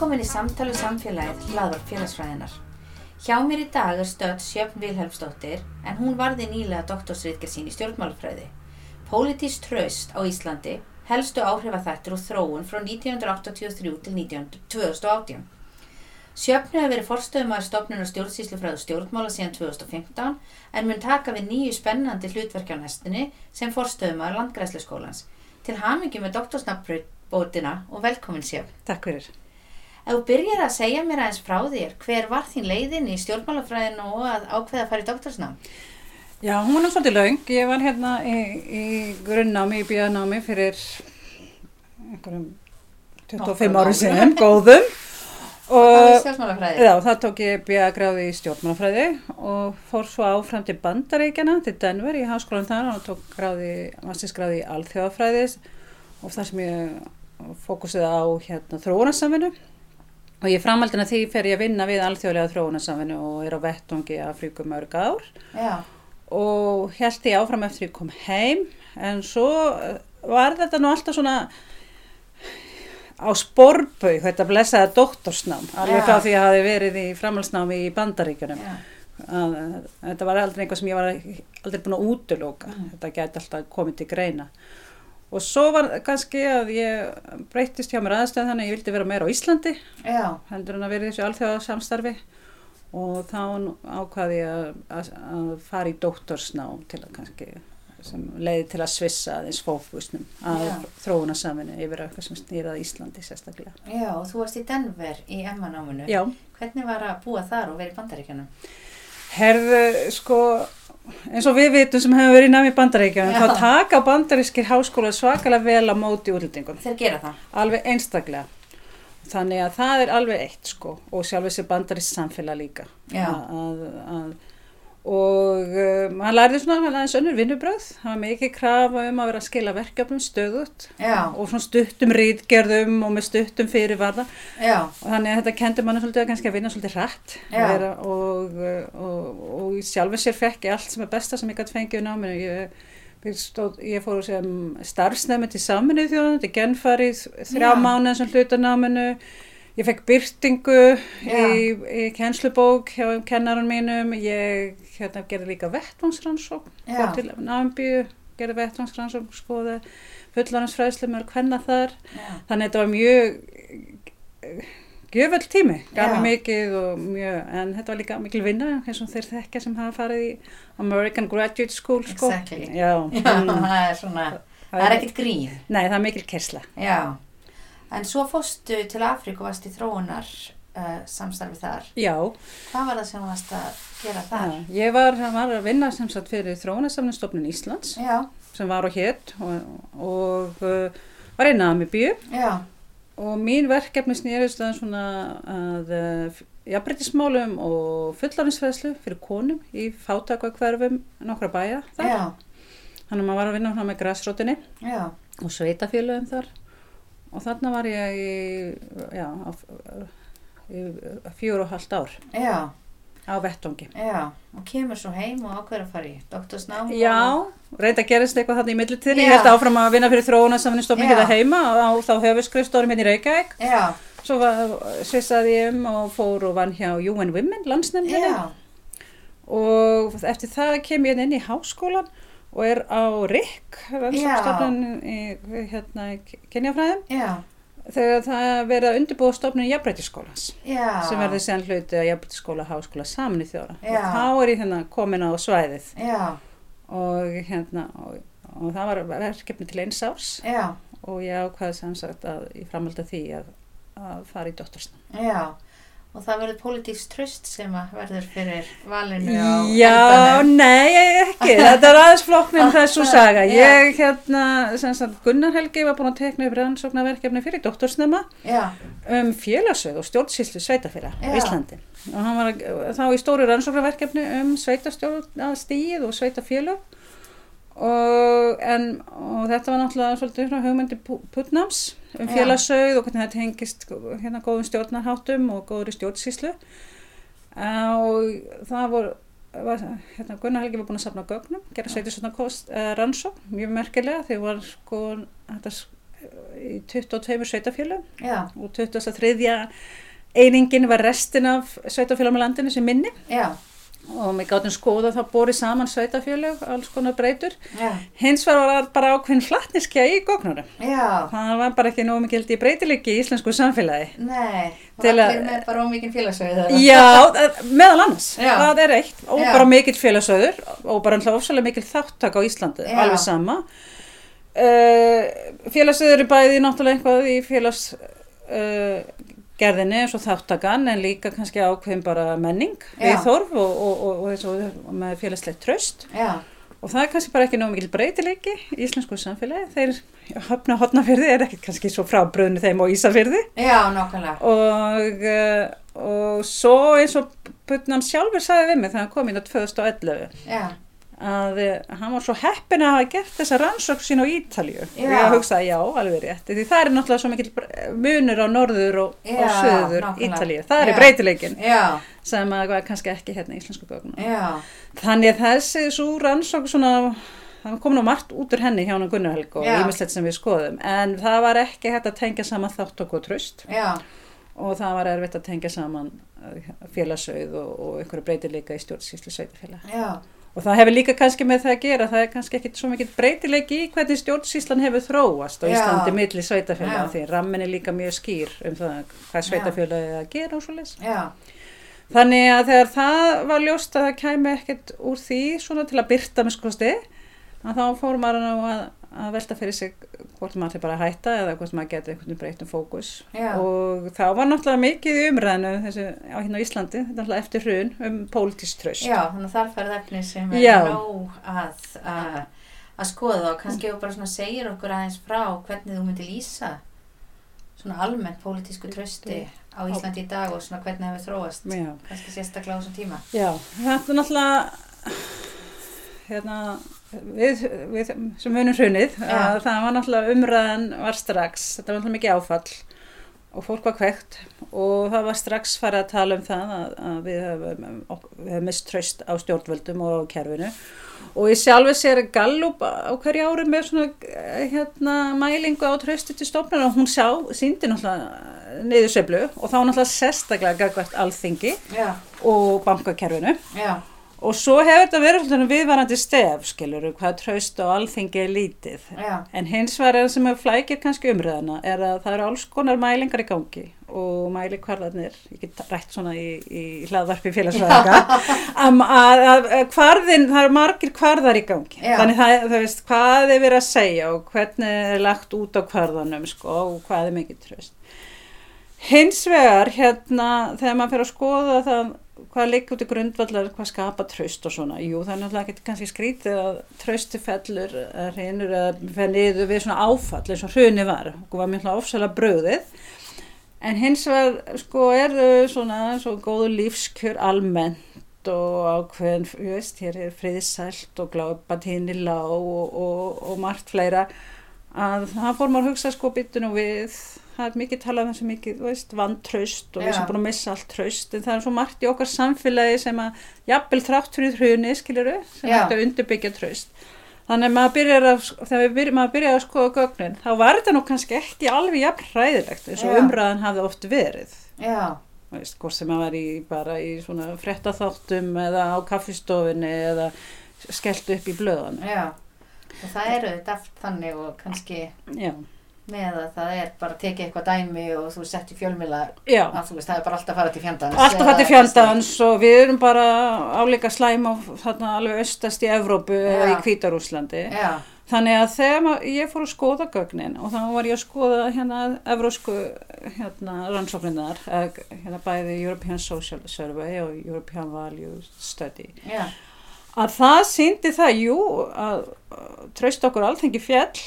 Velkomin í samtali samfélagið hlaðvarp félagsfræðinar. Hjá mér í dag er stödd Sjöfn Vilhelmsdóttir en hún varði nýlega doktorsriðgerð sín í stjórnmálafræði. Pólitísk traust á Íslandi, helstu áhrifaþættir og þróun frá 1983 til 2018. Sjöfn hefur verið forstöðumæður stofnunar stjórnsýslufræðu stjórnmála síðan 2015 en mun taka við nýju spennandi hlutverki á næstunni sem forstöðumæður landgræsluskólans. Til hamingi með doktorsnafnbótina og velkomin Sjöfn. Takk fyrir. Ef þú byrjar að segja mér aðeins frá þér, hver var þín leiðin í stjórnmálafræðinu og að ákveða að fara í doktorsnám? Já, hún var nú svolítið laung. Ég var hérna í, í grunnnámi, í bíðanámi fyrir einhverjum 25 Nokkrum árum síðan, góðum. Það var Og stjórnmálafræði? já, það tók ég bíðagráði í stjórnmálafræði og fór svo áfram til Bandaríkjana, til Denver í háskólan þar og tók gráði, mastersgráði í alþjóðafræði og þar sem ég fókusið á hérna þróunarsamvinnu og ég framhaldina því fer ég að vinna við alþjóðlega þróunarsamvinnu og er á vettungi Afríku mörg ár. Já, og held ég áfram eftir ég kom heim. En svo eh, var þetta nú alltaf svona á sporbaug þetta blessaða doktorsnám alveg frá því að ég hafi verið í framhalsnámi í bandaríkjunum. Já, að, að, þetta var aldrei eitthvað sem ég var aldrei búin að útiloka. Þetta gæti alltaf komið til greina og svo var kannski að ég breyttist hjá mér aðstæð þannig að ég vildi vera meira á Íslandi já, heldur en að vera í þessu alþjóða samstarfi og þá ákvaði ég að, að, að fara í doktorsnám til að kannski sem leiði til að svissa aðeins fókusnum að Já. þróunarsaminu yfir eitthvað sem snýrað Íslandi sérstaklega. já, og þú varst í Denver í Emma-náminu. Já, Hvernig var að búa þar og vera í bandaríkjanum? herðu sko eins og við vitum sem hefur verið í námi bandaríkjum þá taka bandarískir háskóla svakalega vel á móti útlendingum. Þeir gera það? alveg einstaklega þannig að það er alveg eitt sko og sjálf þessi bandarist samfélag líka Já. að, að, og um, hann lærði svona aðeins önnur vinnubröð það var mikið krafa um að vera að skila verkefnum stöðut Já, og svona stuttum rítgerðum og með stuttum fyrirvarða. Og þannig að þetta kendi manni svolítið að kannski að vinna svolítið Já. vera, og, og, og í sjálfu sér fekk ég allt sem er besta sem ég gæti fengið í náminu. Ég, stóð, ég fór sem starfsnefni til saminuð þjóðan til genfarið þrjá Já. mánuð sem hluta náminu ég fekk byrtingu Já. í, í kennslubók hjá kennarinn mínum ég hérna, gerði líka vettvangsrannsókn Já. fór til námbíu gerði vettvangsrannsókn skoði fullaninsfræðslu með hvenna þar já, þannig að þetta var mjög gjöföld tími, gaf mér mikið og mjög, en þetta var líka mikil vinna eins og þeir þekkja sem hafa farið í American Graduate School sko. Exactly. Já, já, mm, það er svona, það er ekkert grín. Nei, það er mikil kersla. Já, en svo fórstu til Afríku og varst í þróunar uh, samstarfi þar. Já, Hvað var það sem þú varst að gera þar? já, ég var, var að vinna sem sagt fyrir þróunarsamnistofnun Íslands Já, sem var á hétt og, og uh, var í Namibíu. Já, og mín verkefni snýrist að svona að uh, jafnbreytismálum og fullarinsfæðslu fyrir konum í fátakakverfum nokkra bæja þar. já, Þannig að maður var að vinna með græsrótinni og sveitafélögum þar og þarna var ég í, já, á, í fjóru og halvt ár já, á vettvangi. já, og kemur svo heim og ákveður að fara í doktorsnám. og- Já, reynda að gerist eitthvað þarna í millitíðinni. Já. Ég held áfram að vinna fyrir þróunarsamvinnustofni Já. hérna heima á þá höfuskrifstórum hérna í Reykjavík. Já, Svo var, svissaði ég um og fór og vann hjá UN Women, landsnefndinni. Og eftir það kem ég inn í háskólan og er á RIK, í hérna, í Kenjafræðum. já, Þegar það er verið að undirbúa stofnun jafnbreytiskólans já. sem verði sen hluti að jafnbreytiskóla háskóla saman í þjóra. Já. Og þá er ég hérna komin á svæðið og hérna og, og það var verkefni til eins árs já, og ég ákvaði sem sagt að í framhald af því að, að fara í dóttorsnám. Já, og það verður pólitíks tröst sem að verður fyrir valinu á Já, endanum. nei, ekki, þetta er aðeins flokknum þessu saga. Ég, hérna, sem sagt, Gunnar Helgi var búin að tekna upp rannsóknarverkefni fyrir dóttorsnema Já, um félagsvið og stjórnsýslu sveitafélag á. Íslandi. Og hann var að- þá í stóru rannsóknarverkefni um sveitastjórnastíð og sveitafélag og, en, og þetta var náttúrulega svolítið hugmyndi Pu- Putnams um félagsauð og hvernig það tengist hérna góðum stjórnarháttum og góðri stjórnsýslu. Eh, og það voru var, hérna, Gunnar Helgi var búin að safna gögnum gera sveitir svona uh, rannsókn mjög merkilega. Þegar var sko þetta, í 22 sveitafélagum já, og 23. einingin var restin af sveitafélagum í landinu sem minni. Já, og við gáttum skoða þá borið saman sveitafélag, alls konar breytur. já, Hins var bara ákveðin flatniskja í góknurum. Það var bara ekki nógu mikið held í íslensku samfélagi. nei, og Til að- allir með bara ómikinn félagsauð. Já, það- meðal annars, Já. það er eitt og Já. bara mikill félagsöður og bara ofsalega mikill þáttak á Íslandi, Já. alveg sama. Uh, félagsöður er bæði náttúrulega eitthvað í félags uh, gerðinni eins og þáttakan en líka kannski ákveðin bara menning Já. við þorf og, og, og, og, með félagslegt tröst Já, og það er kannski bara ekki nóg mikil breytileiki í íslensku samfélagi, þeir höfna hotnafyrði er ekki kannski svo frábröðinu þeim og Ísafyrði uh, og svo eins og Putnam sjálfur sagði við mig þegar hann kom inn á 2011 Já, að uh, hann var svo heppin að hafa gert þessa rannsókn sín á Ítalju og ég hugsaði já, alveg rétt því það er náttúrulega svo mikil br- munur á norður og, Já, og söður nákvæmlega. Ítalju, það er já, sem að kannski ekki hérna í íslensku já, þannig að þessi svo rannsókn svona það kom nú margt út úr henni hjá hann Gunnar Helg og ímislegt sem við skoðum. En það var ekki hægt að tengja saman þátt og tröst já, og það var erfitt að tengja saman félagsauð og, og einhverju breytileika í stjórnsýslu Og það hefur líka kannski með það að gera, það er kannski ekkit svo mikið breytileiki í hvernig stjórnsýslan hefur þróast á. Íslandi milli sveitafélag Já. því rammin er líka mjög skýr um það hvað sveitafélag er að gera og svo leys. já, Þannig að þegar það var ljóst að það kæmi ekkert úr því svona til að byrta með skosti, að þá fór maður að, að velta fyrir sig hvort maður ætli bara að hætta eða hvort maður geti einhvern veginn breytt um fókus. Já. Og þá var náttúrulega mikið umræðinu þessu á hérna á Íslandi, er eftir hrun um pólitísk tröst. já, þannig að þar færð efni sem er Já. nóg að, að, að skoða og kannski þú bara svona segir okkur aðeins frá hvernig þú myndir lýsa svona almennt pólitísku trösti á Íslandi í dag og svona hvernig það hefur þróast, Já. kannski sérstaklega á þessum tíma. Já, þetta er náttúrulega hérna, við, við sem munum hrunið, Já. að það var náttúrulega umræðan var strax, þetta var náttúrulega mikið áfall og fólk var kveikt og það var strax farið að tala um það að, að við höfum, höfum mist tröst á stjórnvöldum og kerfinu. Og ég sjálfi sér Gallup á hverju ári með svona hérna, mælingu á trösti til stofnir og hún sjá, síndi náttúrulega niðurseflu og þá náttúrulega sérstaklega gagvart alþingi Já, og bankakerfinu. Já, og svo hefur þetta verið viðvarandi stef skilur hvað traust á alþingi er lítið. Já, en hins er það sem flækir kannski umræðana er að það eru alls konar mælingar í gangi og mæli hvarðarnir ég get rætt svona í, í hlaðvarpi félagsvæðinga að, að, að hvarðin, það eru margir hvarðar í gangi. Já. þannig það, það veist hvað er verið að segja og hvernig er lagt út á hvarðanum sko, og hvað er mikið traust. Hins vegar, hérna, þegar maður fyrir að skoða það, hvað út í grundvallar, hvað skapa tröst og svona, jú, það er náttúrulega ekki kannski skrítið að trösti fellur, reynur að fer niður við svona áfall eins og hruni var, og var mjög ofsalega bröðið, en hins vegar, sko, eru svona, svo góðu lífskjör almennt og ákveðin, ég veist, hér er friðsælt og glápatíni lág og, og, og margt fleira, að það fór maður að hugsa sko byttu nú við það er mikið talað um þessu mikið, vantraust og við sem búin að missa allt traust en það er svo margt í okkar samfélagi sem að jafnvel þrátt fyrir hruni, skiluru sem hægt að undirbyggja traust. Þannig að maður byrjar að, þegar við byrjum, maður byrjar að skoða gögnin, þá var þetta nú kannski ekki alveg jafn hræðilegt eins og umræðan hafði oft verið. Já, veist, hvort sem að var í bara í svona frettaþáttum eða á kaffistofinni eða skellt upp í blöðan já. Og það eru þetta allt þannig og kannski, já, með að það er bara að tekið eitthvað dæmi og þú sett í fjölmila Já, að þú veist, það er bara alltaf að fara til fjandans alltaf hætti fjandans og við erum bara áleika slæm á þarna alveg östast í Evrópu eða í Já. Hvítarúslandi. Já, Þannig að þegar ma- ég fór að skoða gögnin og þá var ég að skoða hérna evrósku hérna, rannsókninnar, hérna bæði European Social Survey og European Value Study, já, að það síndi það, jú, að uh, tröst okkur alþengi fjall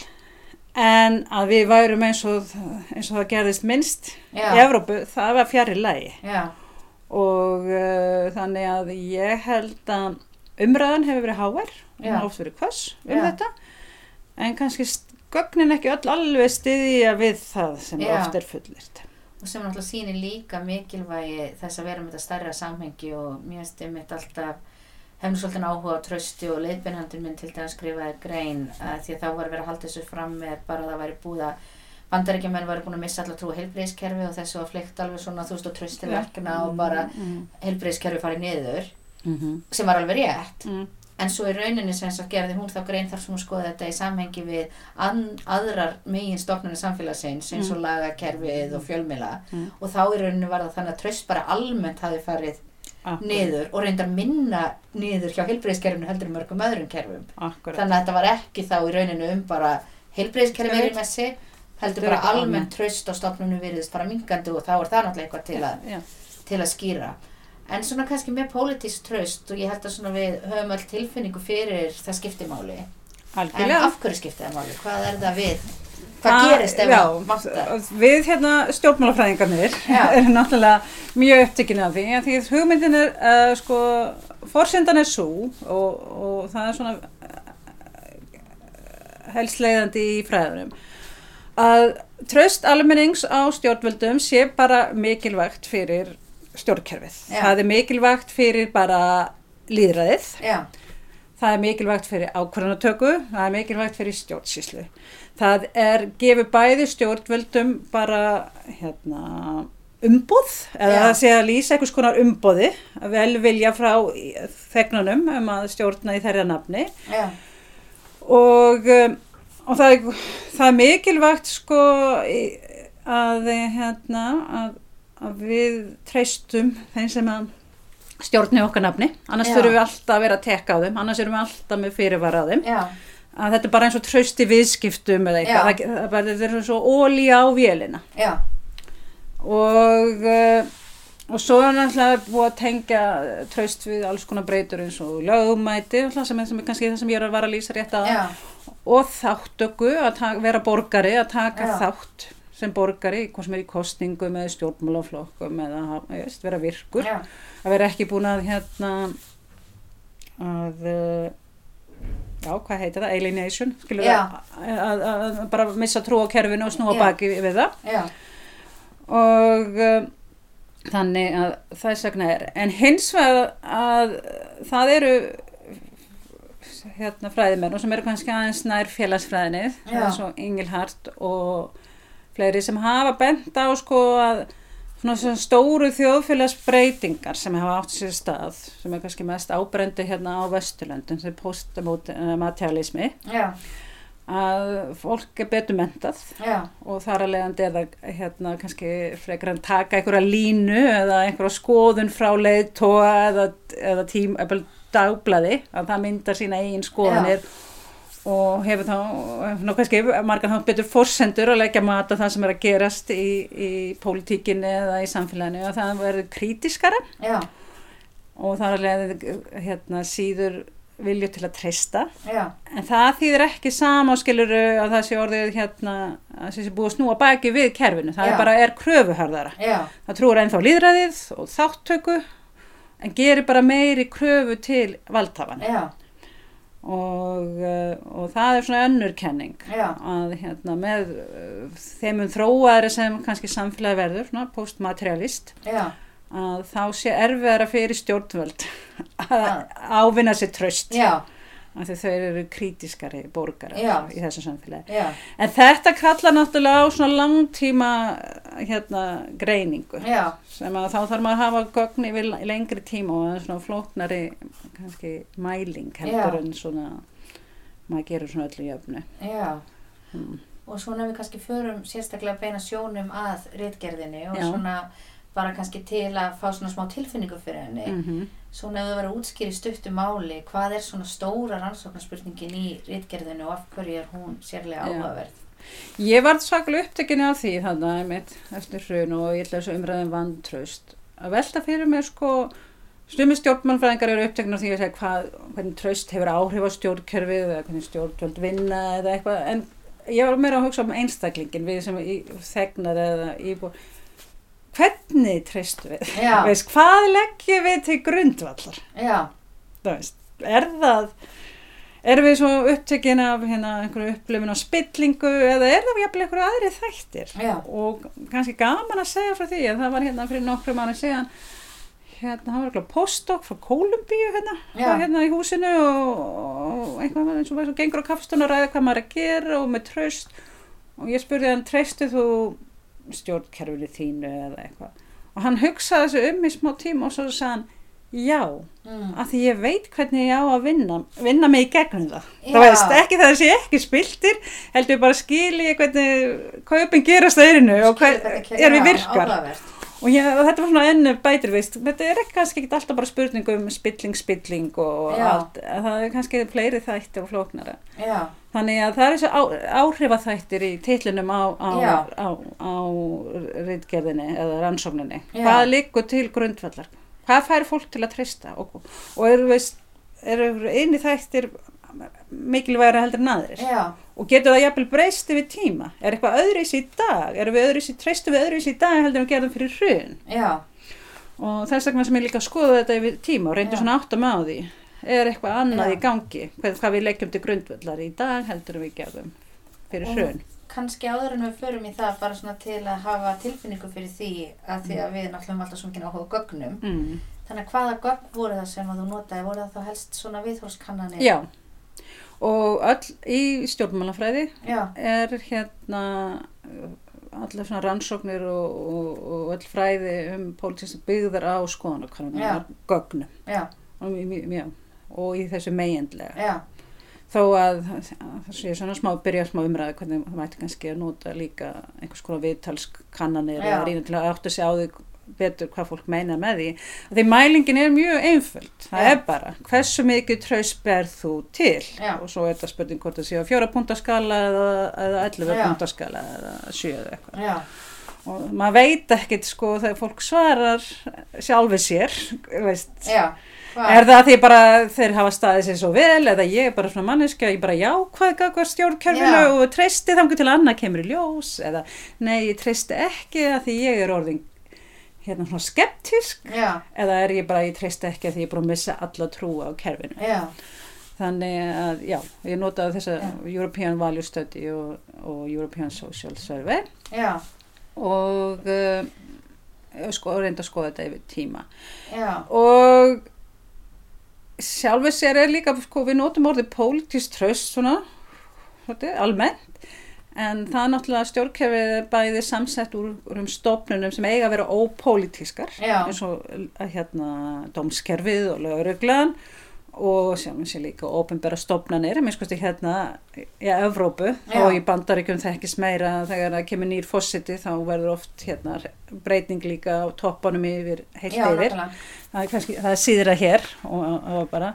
en að við værum eins og, eins og það gerðist minnst Já. í Evrópu, það var fjari lægi já, og uh, þannig að ég held að umræðan hefur verið háver og oft verið hvers um Já. þetta en kannski gögnin ekki öll alveg stiðja við það sem Já. oft er fullirt og sem náttúrulega sýnir líka mikilvægi þess að vera með þetta stærra samhengi og finnst einmitt alltaf hefnum svolítið áhuga á trösti og leiðbeinhandin minn til dæmis skrifaði grein að því að þá var verið að halda þessu fram með bara að það væri búið að bandaríkjumenn var búin að missa allar trú á heilbreyðskerfi og þessu var fleikt alveg svona þú veist og trösti verkna og bara mm, heilbreyðskerfi farið niður mm -hmm. sem var alveg rétt. Mm, en svo í rauninni sem sagt gerði hún þá grein þar sem hún skoði þetta í samhengi við aðrar megin stofnunni samfélagsins eins og lagakerfið og fjölmila Mm. og þá í rauninni var það þannig að tröst bara almennt hafi farið akkurat, niður og reyndar minna niður hjá heilbreyðskerfinu heldur en mörgum öðrum kerfum. Akkurat. þannig að þetta var ekki þá í rauninni um bara heilbreyðskerfi er í messi heldur bara almennt tröst á stofnunum virðist fara mingandi og þá er það náttúrulega eitthvað til að Já, til að skýra. En svona kannski með pólitísk tröst og ég held að svona við höfum öll tilfinningu fyrir það skiptimáli en algjörlega. Af hverju skiptir það máli? Hvað er það við? Hvað Það- gerist ef það vantar? Við hérna stjórnmálafræðingarnir erum náttúrulega mjög upptekinu af því að því hugmyndin er uh, sko, forsendan er svo og, og það er svona uh, helst leiðandi í fræðunum að tröst almennings á stjórnvöldum sé bara mikilvægt fyrir stjórnkerfið. Já. Það er mikilvægt fyrir bara líðræðið Já, Það er mikilvægt fyrir ákvarðanatöku, það er mikilvægt fyrir stjórnsýslu. Það er gefið bæði stjórnvöldum bara hérna, umboð, eða það sé að lýsa einhvers konar umboði, velvilja frá þegnunum um að stjórna í þeirra nafni. Já, og, um, og það, er, það er mikilvægt sko í- að, hérna, að, að við treystum þeim sem að stjórni okkar nafni, annars Já. þurfum við alltaf að vera að tekka á þeim, annars erum við alltaf með fyrirvara á þeim. Já, að þetta er bara eins og trausti viðskiptum eða eitthvað, það, það, er svo ólíja á vélina. Já, og uh, og svo er náttúrulega búið að tengja traust við alls konar breytur eins og lögumæti sem er, sem er kannski það sem ég er að vara að lýsa rétt að. Já, og þáttöku að vera borgari að taka Já. þátt sem borgari, hvað sem er í kostningum eða stjórnmálaflokkum eða veist, vera virkur. Að vera ekki búin að hérna að uh, já, hvað heitir það, alienation skilur við, að, bara missa trú á kerfinu og snúa Já. baki við það. Já, og uh, þannig að þess vegna er en hins vegar að það eru hérna fræðimenn og sem eru kannski aðeins nær félagsfræðinni það Já. er svo Ingilhart og fleiri sem hafa bent á sko að svona, stóru þjóðfélagsbreytingar sem hafa átt sér stað sem er kannski mest ábrendi hérna á Vesturlöndum sem postmaterialismi já, að fólk er betur mentað já, og þar að leiðandi er það hérna kannski frekar en taka einhverja línu eða einhverja skoðun frá leiðtóa eða, eða tím, eða dagblaði að það myndar sína eigin skoðanir og hefur þá kannski margar þá betur forsendur að leggja mat á það sem er að gerast í, í pólitíkinni eða í samfélaginu og það verður krítiskara já, og þar að leiðandi hérna, síður vilju til að treysta En það þýðir ekki sama skiluru að það sé orðið hérna að það sé búið að snúa baki við kerfinu. Það Já. er bara er kröfuharðara. já, Það trúur ennþá líðræðið og þáttöku en gerir bara meiri kröfu til valdhafan. Og, uh, og það er svona önnur kenning já, að hérna með uh, þeim um þróaðri sem kannski samfélagi verður, svona postmaterialist, að þá sé erfiðara fyrir stjórnvöld að ávinna sér tröst. já, af því þau eru krítiskari borgarar Já. í þessu samfélagi. En þetta kallar náttúrulega á svona langtíma hérna, greiningu já, sem að þá þarf maður að hafa gögn yfir lengri tíma og svona flóknari kannski mæling heldur Já. en svona maður gerur svona öllu jöfnu. já. Mm. og svona við kannski förum sérstaklega beina sjónum að rítgerðinni og Já. svona bara kannski til að fá svona smá tilfinningu fyrir henni Mm svona ef þú verður að útskýra í stuttu máli hvað er svona stóra rannsóknarspurningin í rítgerðinu og af hverju er hún sérlega áhugaverð Ég var svaklega upptekinu af því þannig að mitt eftir hrun og ég ætla þessu umræðum vantraust. Að velta fyrir mér sko stumi stjórnmálfræðingar eru upptekinu af því að segja hvað, hvernig traust hefur áhrif á stjórnkerfið eða hvernig stjórnvöld vinna eða eitthvað en ég var meira að hugsa um einstaklingin við sem þegnar eða íbú hvernig treystu við? Veist, hvað leggjum við til grundvallar? Er það erum við svo upptekin af hérna, einhverju upplifin á spillingu eða er það jafnvel einhverju aðri þættir? Já. og kannski gaman að segja frá því að það var hérna fyrir nokkrum ára síðan hérna, það var eitthvað postdoc frá Kólumbíu hérna, var hérna í húsinu og, og einhvað eins og var svo gengur á kaffstun og ræða hvað maður að gera og með tröst og ég spurði hann, treystu þú stjórnkerfinu þínu? eða eitthvað. Og hann hugsaði þessu um í smá tíma og svo sagði hann, já mm. að því ég veit hvernig ég á að vinna vinna mig í gegnum það Já. það veist ekki það að sé ekki spiltir heldur bara skili ég hvernig kaupin gerast á eirinu og hver, er við virkar Áhugavert. og, ég, og þetta var svona ennu bætir veist þetta er ekki kannski ekki alltaf bara spurning um spilling, spilling og Já. allt að það er kannski fleiri þætti og flóknara Já, þannig að það er þessu á, áhrifaþættir í titlinum á, á, Já. á, á reitgerðinni eða rannsókninni Já. hvað liggur til grundvallar hvað fær fólk til að treysta? Og, og eru veist eru eini þættir mikilvægra heldur en aðrir? Já, og getur það jafnvel breyst yfir tíma? Er eitthvað öðruvísi í dag? Öðruvísi, treystum við öðruvísi í dag heldur en gerðum fyrir hrun? Já, og þess vegna sem ég líka að skoða þetta yfir tíma og reyndu Já. svona átt að með á því er eitthvað annað Já. í gangi? Hvað, hvað við leggjum til grundvallar í dag heldur en við gerðum fyrir hrun kannski áður en við förum í það bara svona til að hafa tilfinningu fyrir því að því að við náttúrulega höfum alltaf svo mikið áhuga gögnum. Mm. þannig að hvaða gögn voru það sem að þú notaði voru það þá helst svona viðhórskannanir Já, og öll í stjórnmálafræði já, er hérna uh, allar svona rannsóknir og, og, og öll fræði um pólitísk byggðar á skoðanakvarðum, Já. gögnum. Já, og, mjög- mjög- og í þessu meginlega. já, Þó að það sé svona smá, byrja smá umræði hvernig það mætti kannski að nota líka einhvers konar viðtalskannanir eða reyna til að átta sig á því betur hvað fólk meina með því. Því mælingin er mjög einföld. Það Já. er bara hversu mikið traust ber þú til Já. og svo er þetta spurning hvort það sé á fjóra puntaskala eða, eða 11 Já. puntaskala eða 7 eða eitthvað. já, Og maður veit ekkit sko þegar fólk svarar sjálfi sér, veist, já Er það að því bara þeir hafa staðið sér svo vel eða ég er bara svona manneskja ég bara já, hvað stjórnkerfinu Já. og treysti þangu til að annað kemur í ljós eða nei, ég treysti ekki að því ég er orðin hérna svona skeptisk já, eða er ég bara, ég treysti ekki að því ég er búin að missa alla trú á kerfinu. já, Þannig að já, ég notaði þessa. European Value Study og, og European Social Survey og uh, sko, reynda að skoða þetta yfir tíma. og sjálfur sér er líka sko, við notum orðið pólitísk tröst svona, svona almennt en það er náttúrulega stjórnkerfið er bæði samsett úr, úr um stofnunum sem eiga að vera ópolítískar Já. eins og hérna dómskerfið og lögreglan og sjálfum sér líka ópenbæra stofnanir, mér skoðst ég hérna í Evrópu Já. og í bandaríkjum þekkist meira. Þegar það kemur nýr fósiti þá verður oft hérna breyting líka á toppanum yfir heilt já, yfir. það er kannski, það er síðra hér og, og bara.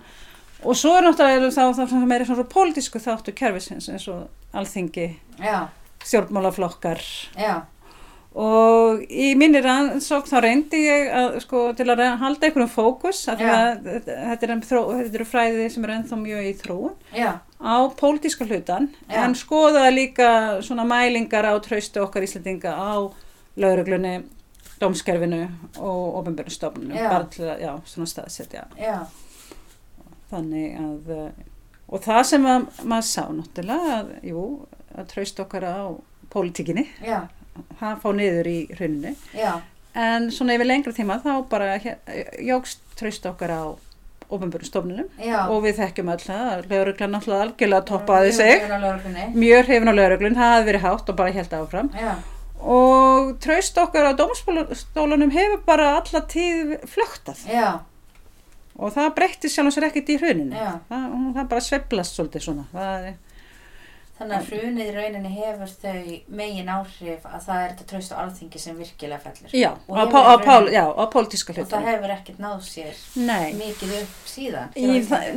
Og svo er náttúrulega þá, þá, þá meira svona pólitísku þáttu kerfisins eins og alþingi, já, stjórnmálaflokkar. Já, og í minni rannsókn þá reyndi ég að sko til að halda einhverjum fókus að þetta þetta er, eru fræði sem er ennþá mjög í þróun já, á pólitíska hlutan Já. en skoða líka svona mælingar á traustu okkar Íslandinga á lauruglunni, dómskerfinu og ofinbjörnum stofnunum Já. bara til að, já, svona staðsetja. Þannig að eh, og það sem að, maður sá náttúrulega að, jú, að traust okkar á pólitíkinni, já, það fá niður í hruninu. Já, en svona yfir lengra tíma þá bara jógst traust okkar á ofinbjörnum stofnunum já. og við þekkjum það, lögreglan náttúrulega algjörlega toppaði sig, mjög hrifin á lögreglun, það hafði verið hátt og bara held áfram. Já, og traust okkar á dómsstólunum hefur bara alla tíð flöktað já, og það breytti sjálf og sér ekkert í hruninu. Það, það bara sveiflast svolítið svona. Það er, Þannig að hrunið í rauninni hefur þau megin áhrif að það er þetta traust á alþingi sem virkilega fellur. Já, Og já, á pólitíska Og það hlutum. hefur ekkert náð sér Nei. mikið upp síðan. Í,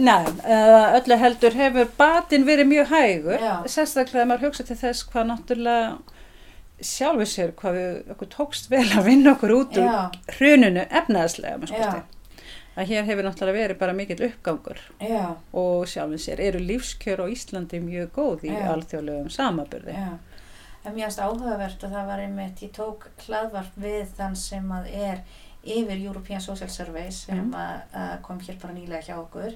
nei, uh, öllu heldur hefur batinn verið mjög hægur, Já. sérstaklega þegar maður hugsa til þess hvað náttúrulega sjálfur sér hvað við okkur tókst vel að vinna okkur út úr hruninu efnaðslega. Að hér hefur náttúrulega verið bara mikill uppgangur. Já, og sjálfur sér eru lífskjör á Íslandi mjög góð í alþjóðlegum samaburði. já. En mér finnst áhugavert og það var einmitt, ég tók hlaðvarp við þann sem að er yfir European Social Survey sem Mhm. að, að kom hér bara nýlega hjá okkur.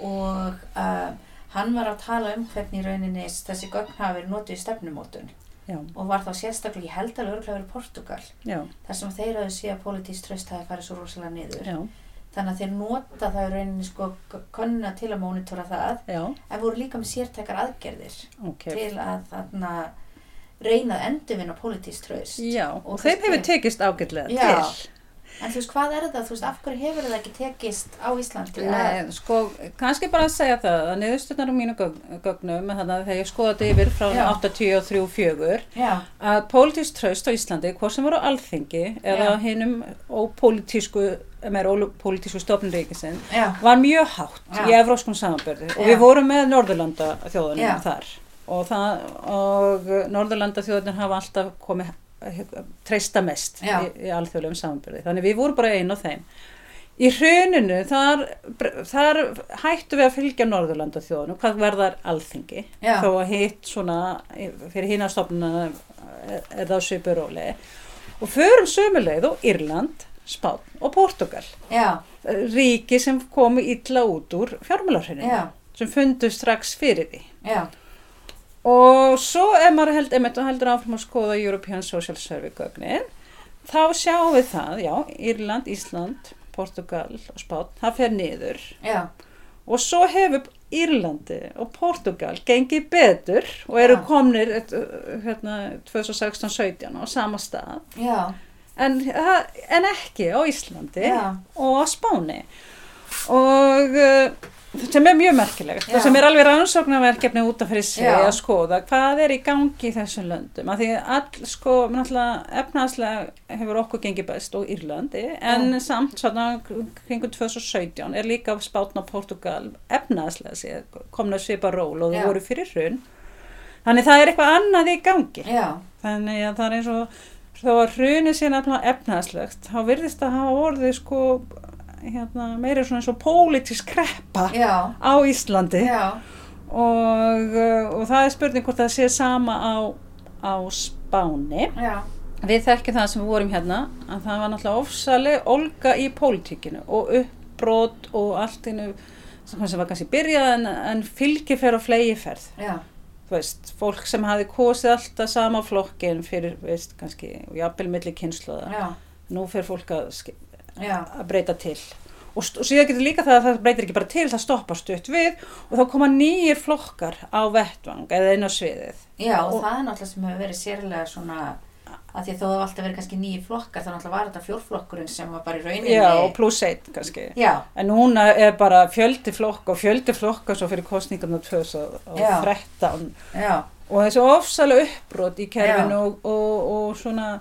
Og uh, hann var að tala um hvernig í rauninni þessi gögn hafa verið notuð í stefnumótun. Já, og var þá sérstaklega, ég held alveg örgulega verið Portugal já, þar sem þeir hafðu sé að politísk tröst hafi farið svo rosalega niður. Já, þannig að þeir nota það í rauninni sko konna til að mónitora það já, en voru líka með sértækar aðgerðir ok. til að þarna reyna að endurvinna politísk tröst Já, og, Og þeim hefur tekist ágætlega til. En þú veist hvað er það, þú veist af hverju hefur það ekki tekist á Íslandi Nei, sko, kannski bara að segja það að niðurstöðnar á mínu gögn- gögnum, þannig að þegar ég skoða þetta yfir frá Já. 83-4, já, að pólitísk traust á Íslandi, hvort sem voru á alþingi eða Já. hinnum ópólitísku, meira ópólitísku stofnríkisinn, já, var mjög hátt Já. í evróskum samanbörði og við vorum með Norðurlanda þjóðunum þar. Og, og Norðurlanda þjóðunum hafa alltaf komið treysta mest Já. í, í alþjóðlegum samanbörði þannig við vorum bara einn á þeim. Í hruninu þar, þar hættu við að fylgja Norðurlanda þjóðunum hvað verðar alþingi. Já. þó að hitt svona fyrir hinn að stofnuna eða á svipuróli og förum sömuleið og Írland, Spán og Portugal já, ríki sem komu illa út úr fjármálarhörinu já, sem fundu strax fyrir því og svo ef maður held, emitt, heldur áfram að skoða European Social Survey gögnin. Þá sjáum við það, já, Írland, Ísland Portugal og Spán, það fer niður. Já, og svo hefur Írlandi og Portugal gengið betur og eru Já. komnir eh, hérna 2016-17 á sama stað. Já, en, en ekki á Íslandi og á Spáni. Og uh, sem er mjög merkilegt Já. það sem er alveg rannsóknarverkefni út af fyrir sig Já. að skoða hvað er í gangi í þessum löndum af því all sko efnaðslega hefur okkur gengið best og Írlandi en samt svona kringum 2017 er líka Spátn og Portugal efnaðslega komna svipa ról og Já. þau voru fyrir hrun þannig það er eitthvað annað í gangi já, þannig að það er eins og þó að hruni sé nefnilega efnaðslegt þá virðist að hafa orðið sko hérna, meira svona eins og pólitísk kreppa já, á Íslandi. Og, uh, og það er spurning hvort það sé sama á, á Spáni. Já, við þekkjum það sem við vorum hérna að það var náttúrulega ofsaleg olga í pólitíkinu og uppbrot og allt innu sem var kannski byrjað en, en fylgiferð og flegiferð já, þú veist, fólk sem hafi kosið alltaf sama flokkin fyrir, veist, kannski, jafnvel milli kynsluða. Nú fer fólk að, já, að breyta til. Og, og síðan getur líka það að það breytir ekki bara til, það stoppar stutt við og þá koma nýjir flokkar á vettvang eða inn á sviðið. já, og Og- það er náttúrulega sem hefur verið sérlega svona að því að þó það hafa alltaf verið kannski nýju flokkar þá náttúrulega var þetta fjórflokkurinn sem var bara í rauninni Já, og pluss eitt kannski. já, En núna er bara fjöldi flokk og fjöldi flokka svo fyrir kostningarna Já. 2013 já, og þessi ofsalega uppbrot í kerfinu og, og, og svona,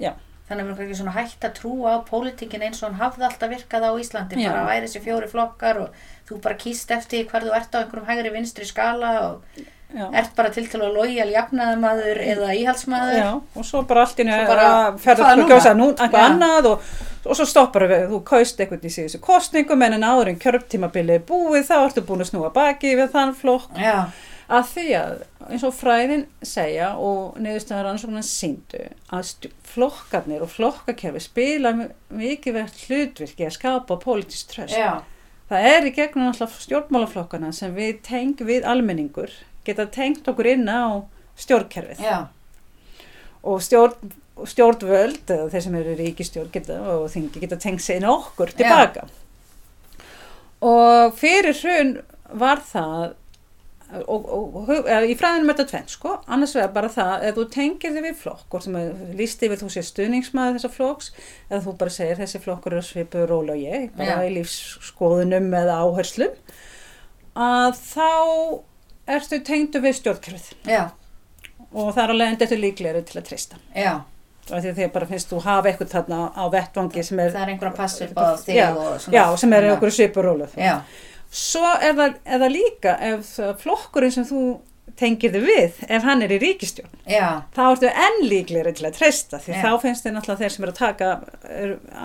já, þannig að við erum ekki svona hægt að trúa á pólitíkin eins og hann hafði alltaf virkað á Íslandi. Já. bara væri þessi fjóri flokkar og þú bara kýst eftir hvar þú ert á einhverjum hægri vinstri skala og já. ert bara til til að lojal jafnaðamaður eða íhaldsmaður. Já, og svo bara allt í Svo nefn bara, að kjósa nú, eitthvað annað og, og svo stoppar við, þú kaust eitthvað í síðustu kostningum en en áður en kjörptímabilið er búið þá ertu búin að snúa baki við þann flokk að því að eins og fræðin segja og neðustöðar rannsóknar síndu að flokkarnir og flokkakerfi spila mi- mikið verðt hlutvirki að skapa politist tröst. já, Það er í gegnum alltaf stjórnmálaflokkana sem við teng við almenningur geta tengt okkur inn á stjórnkerfið. Já, og stjórn, stjórnvöld eða þeir sem eru ríkistjórn geta, og þingi geta tengt sig inn okkur tilbaka og fyrir hrun var það og, og, og í fræðinum er þetta tvenn sko, annars vegar bara það ef þú tengir þig við flokk hvort sem líst yfir þú sé stuðningsmaður þessa flokks eða þú bara segir þessi flokkur er svipu róla og ég, bara Já. í lífsskoðunum eða áherslum að þá ertu tengdu við stjórnkerfið já, og það er alveg endur þetta líklegri til að treysta. já, Og því að því bara finnst þú hafa eitthvað þarna á vettvangi sem er, er já, og svona. já, sem er Já. okkur svipur róluð. Já, Svo er það, er það líka ef flokkurinn sem þú tengir þig við, ef hann er í ríkistjórn, já, þá ertu enn líklegri til að treysta því. Já. þá finnst þið náttúrulega þeir sem eru að taka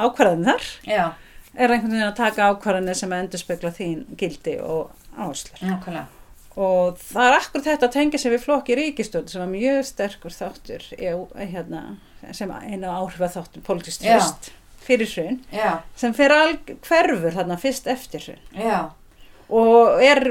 ákvarðan þar, já, er einhvern veginn að taka ákvarðanir sem endur spekla þín gildi og áherslur. nákvæmlega. Og það er akkur þetta að tengja sig við flokki ríkistjórn sem var mjög sterkur þáttur í, hérna, sem eina áhrifa þáttur, politist tröst fyrir hrun, sem alg hverfur þarna fyrst eftir hrun. Já, og er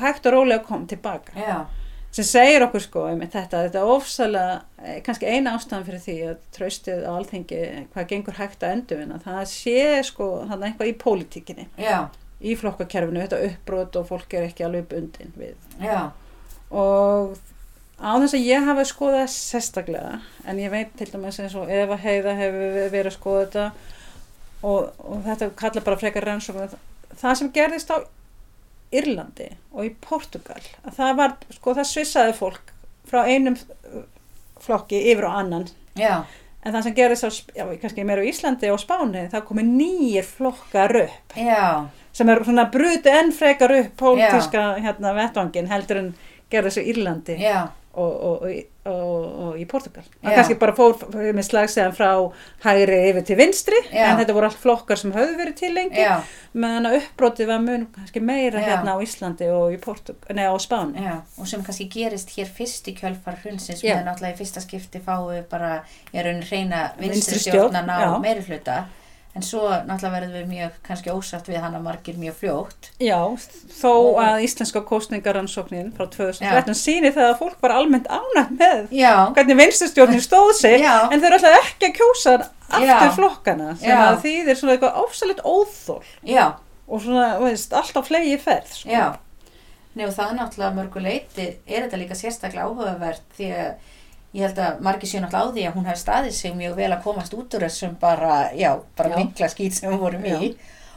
hægt og rólega að koma tilbaka. já, sem segir okkur sko um þetta, þetta er ofsalega, eh, kannski eina ástæðan fyrir því að traustið á alþingi hvað gengur hægt að endurvinna, það sé sko þannig eitthvað í pólitíkinni já, í flokkakerfinu, þetta uppbrot og fólk er ekki alveg bundin við. Já, og á þess að ég hafa skoðað sérstaklega en ég veit til dæmis eins og Eva Heiða hefur verið að skoða þetta og, og þetta kalla bara frekar rannsókn það sem gerðist á Írlandi og í Portugal að það var, sko það svissaði fólk frá einum flokki yfir á annan. Já, en það sem gerðist á, já, kannski meira á Íslandi og Spáni, það komi nýjir flokkar upp já, sem er svona bruti enn frekar upp pólitíska hérna vettvangin heldur en gerðist á Írlandi já, og, og, og, og, og í Portugal. Það kannski bara fór með slagseðan frá hægri yfir til vinstri Já. en þetta voru allt flokkar sem höfðu verið til lengi meðan að uppbrotið var mun kannski meira Já. hérna á Íslandi og í Portugal, nei á Spáni. já, og sem kannski gerist hér fyrst í kjölfar hrunsins Já. með náttúrulega í fyrsta skipti við bara, er raunin reyna vinstri Vinstri stjórn, stjórnan á meiri hluta, en svo náttúrulega verðum við mjög kannski ósatt við hana margir mjög fljótt. Já, þó að íslenska kostningaransóknin frá 2013 sýni það að fólk var almennt ánægt með Já, hvernig vinstustjórnin stóð sig Já. en þau eru alltaf ekki að kjósa aftur flokkana sem Já. að þýðir svona eitthvað ofsalit óþól já, og svona, veist, alltaf flegi ferð sko. Já, Nei, og það náttúrulega mörgu leiti, er þetta líka sérstaklega áhugavert því að ég held að margir séu náttúrulega á því að hún hefði staðið sig mjög vel að komast út úr þessum bara, já, bara mikla skýt sem við vorum í.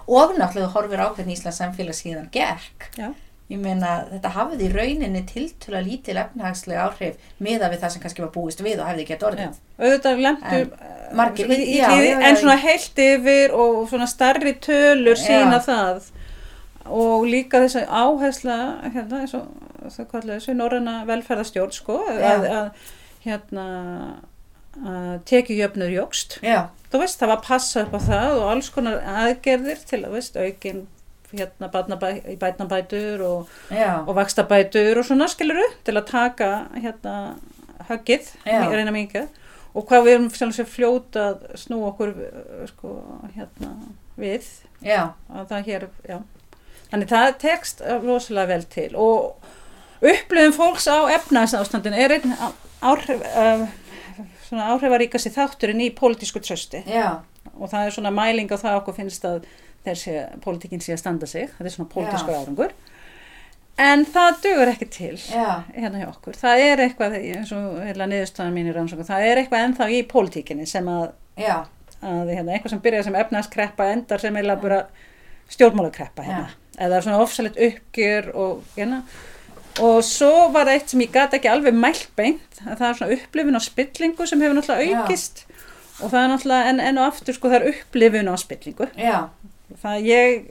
Og náttúrulega horfir á hvernig Íslands samfélag síðan gekk. Já. Ég meina þetta hafði í rauninni tiltöla lítil efnahagslega áhrif miða við það sem kannski var búist við og hefði gett Já, orðið. auðvitað lemtu En margir- í, í, já, í, já, en svona heilt yfir og svona starri tölur sína það. Og líka þess að áhersla hérna eins og það kallar þessu norræna velferðarstjórn sko að, að hérna að tekjujöfnur jógst Já, þú veist það var að passa upp á það og alls konar aðgerðir til að veist aukin hérna barnabæ, bætnabætur og og vakstabætur og svona skiluru til að taka hérna höggið, reyna mikið og hvað við erum sjálf sér fljóta að snú okkur uh, sko hérna við. Já, að það hér, þannig það tekst uh, rosalega vel til. Og upplifum fólks á efnæðsástandin er einn áhrif uh, svona áhrifaríkasti þátturinn í pólitísku trösti já, og það er svona mæling á það okkur finnst að þessi pólitíkin sé að standa sig. Þetta er svona pólitískur Já. árangur. En það dugur ekki til já, hérna hjá okkur, það er eitthvað eins og heila niðurstaðan mín í rannsókn það er eitthvað ennþá í pólitíkinni sem að, að hérna, eitthvað sem byrjar sem efnaðskreppa endar sem eiginlega bara stjórnmálakreppa hérna, eða svona ofsalit uppgjör og hérna og svo var það eitt sem ég gat ekki alveg mælt beint, að það er svona upplifun á spillingu sem hefur náttúrulega Já. aukist. Og það er náttúrulega enn en og aftur sko það er upplifun á spillingu. Já, það ég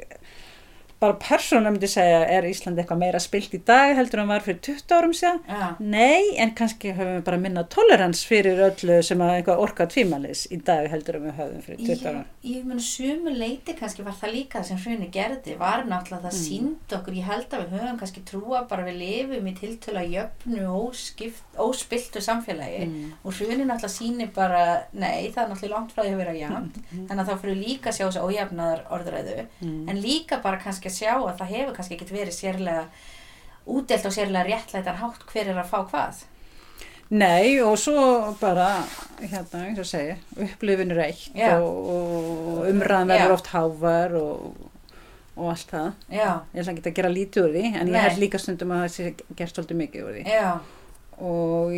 bara persónulega myndi segja er Ísland eitthvað meira spilt í dag heldur en var fyrir 20 árum síðan já, Nei, en kannski höfum við bara minna tolerans fyrir öllu sem að eitthvað orka tvímælis í dag heldur en við höfum fyrir 20 Ég, ára. ég mun sumu leiti kannski var það líka sem hruni gerði var náttúrulega Mm. það sínd okkur ég held að við höfum kannski trúa bara við lifum í tiltöla jöfnu óskipt, óspiltu samfélagi Mm. og hruni náttúrulega síni bara nei það er náttúrulega langt frá því að vera jafn þannig að þá fyrir líka sjá þessu ójafnaðar orðræðu Mm. en líka bara kannski að sjá að það hefur kannski ekkert verið sérlega útdelt og sérlega réttlætan hátt hver er að fá hvað Nei, og svo bara, hérna, eins og segja, upplifin er eitt Já. og, og umræðan verður oft hávar og, og allt það. já, Ég ætla ekki að gera lítið úr því, en Nei. ég held líka stundum að það sé gert svolítið mikið úr því. já, Og,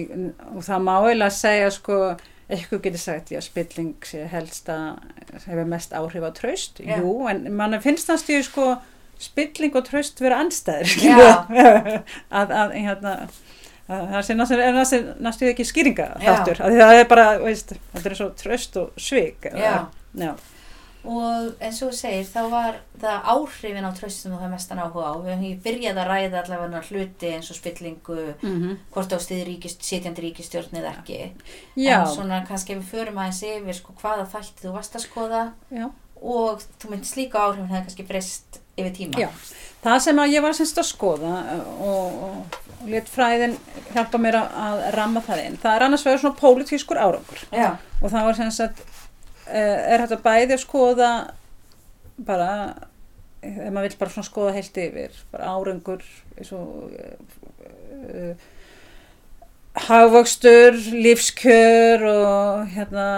og það má eiginlega segja, sko, eitthvað getur sagt, já, spilling sé helst að hefur mest áhrif á traust. Jú, en mann finnst það stíðu, sko, spilling og tröst vera anstæður Já. að, að hérna að það sé næstu ekki skýringa þáttur, að það er bara veist, þetta er svo tröst og svik Já. já, Og eins og þú segir, þá var það áhrifin á tröstum og það mestan áhuga á. Við höfum byrjað að ræða allavega hluti eins og spillingu, mm hvort á stiði ríkist, sitjandi ríkistjórn eða ekki. já, En svona kannski ef við förum aðeins yfir sko, hvaða þætti þú varst að skoða og þú myndist líka áhrifin hefði kannski breyst yfir tíma. Já, það sem að ég var semst að skoða uh, og, og, og let fræðin hjálpa mér að, að ramma það inn. Það er annars vegar svona pólitískur árangur Já, og það var semst að uh, er þetta bæði að skoða bara, ef maður vill bara svona skoða heilt yfir, bara árangur eins og uh, uh, hagvöxtur, lífskjör og hérna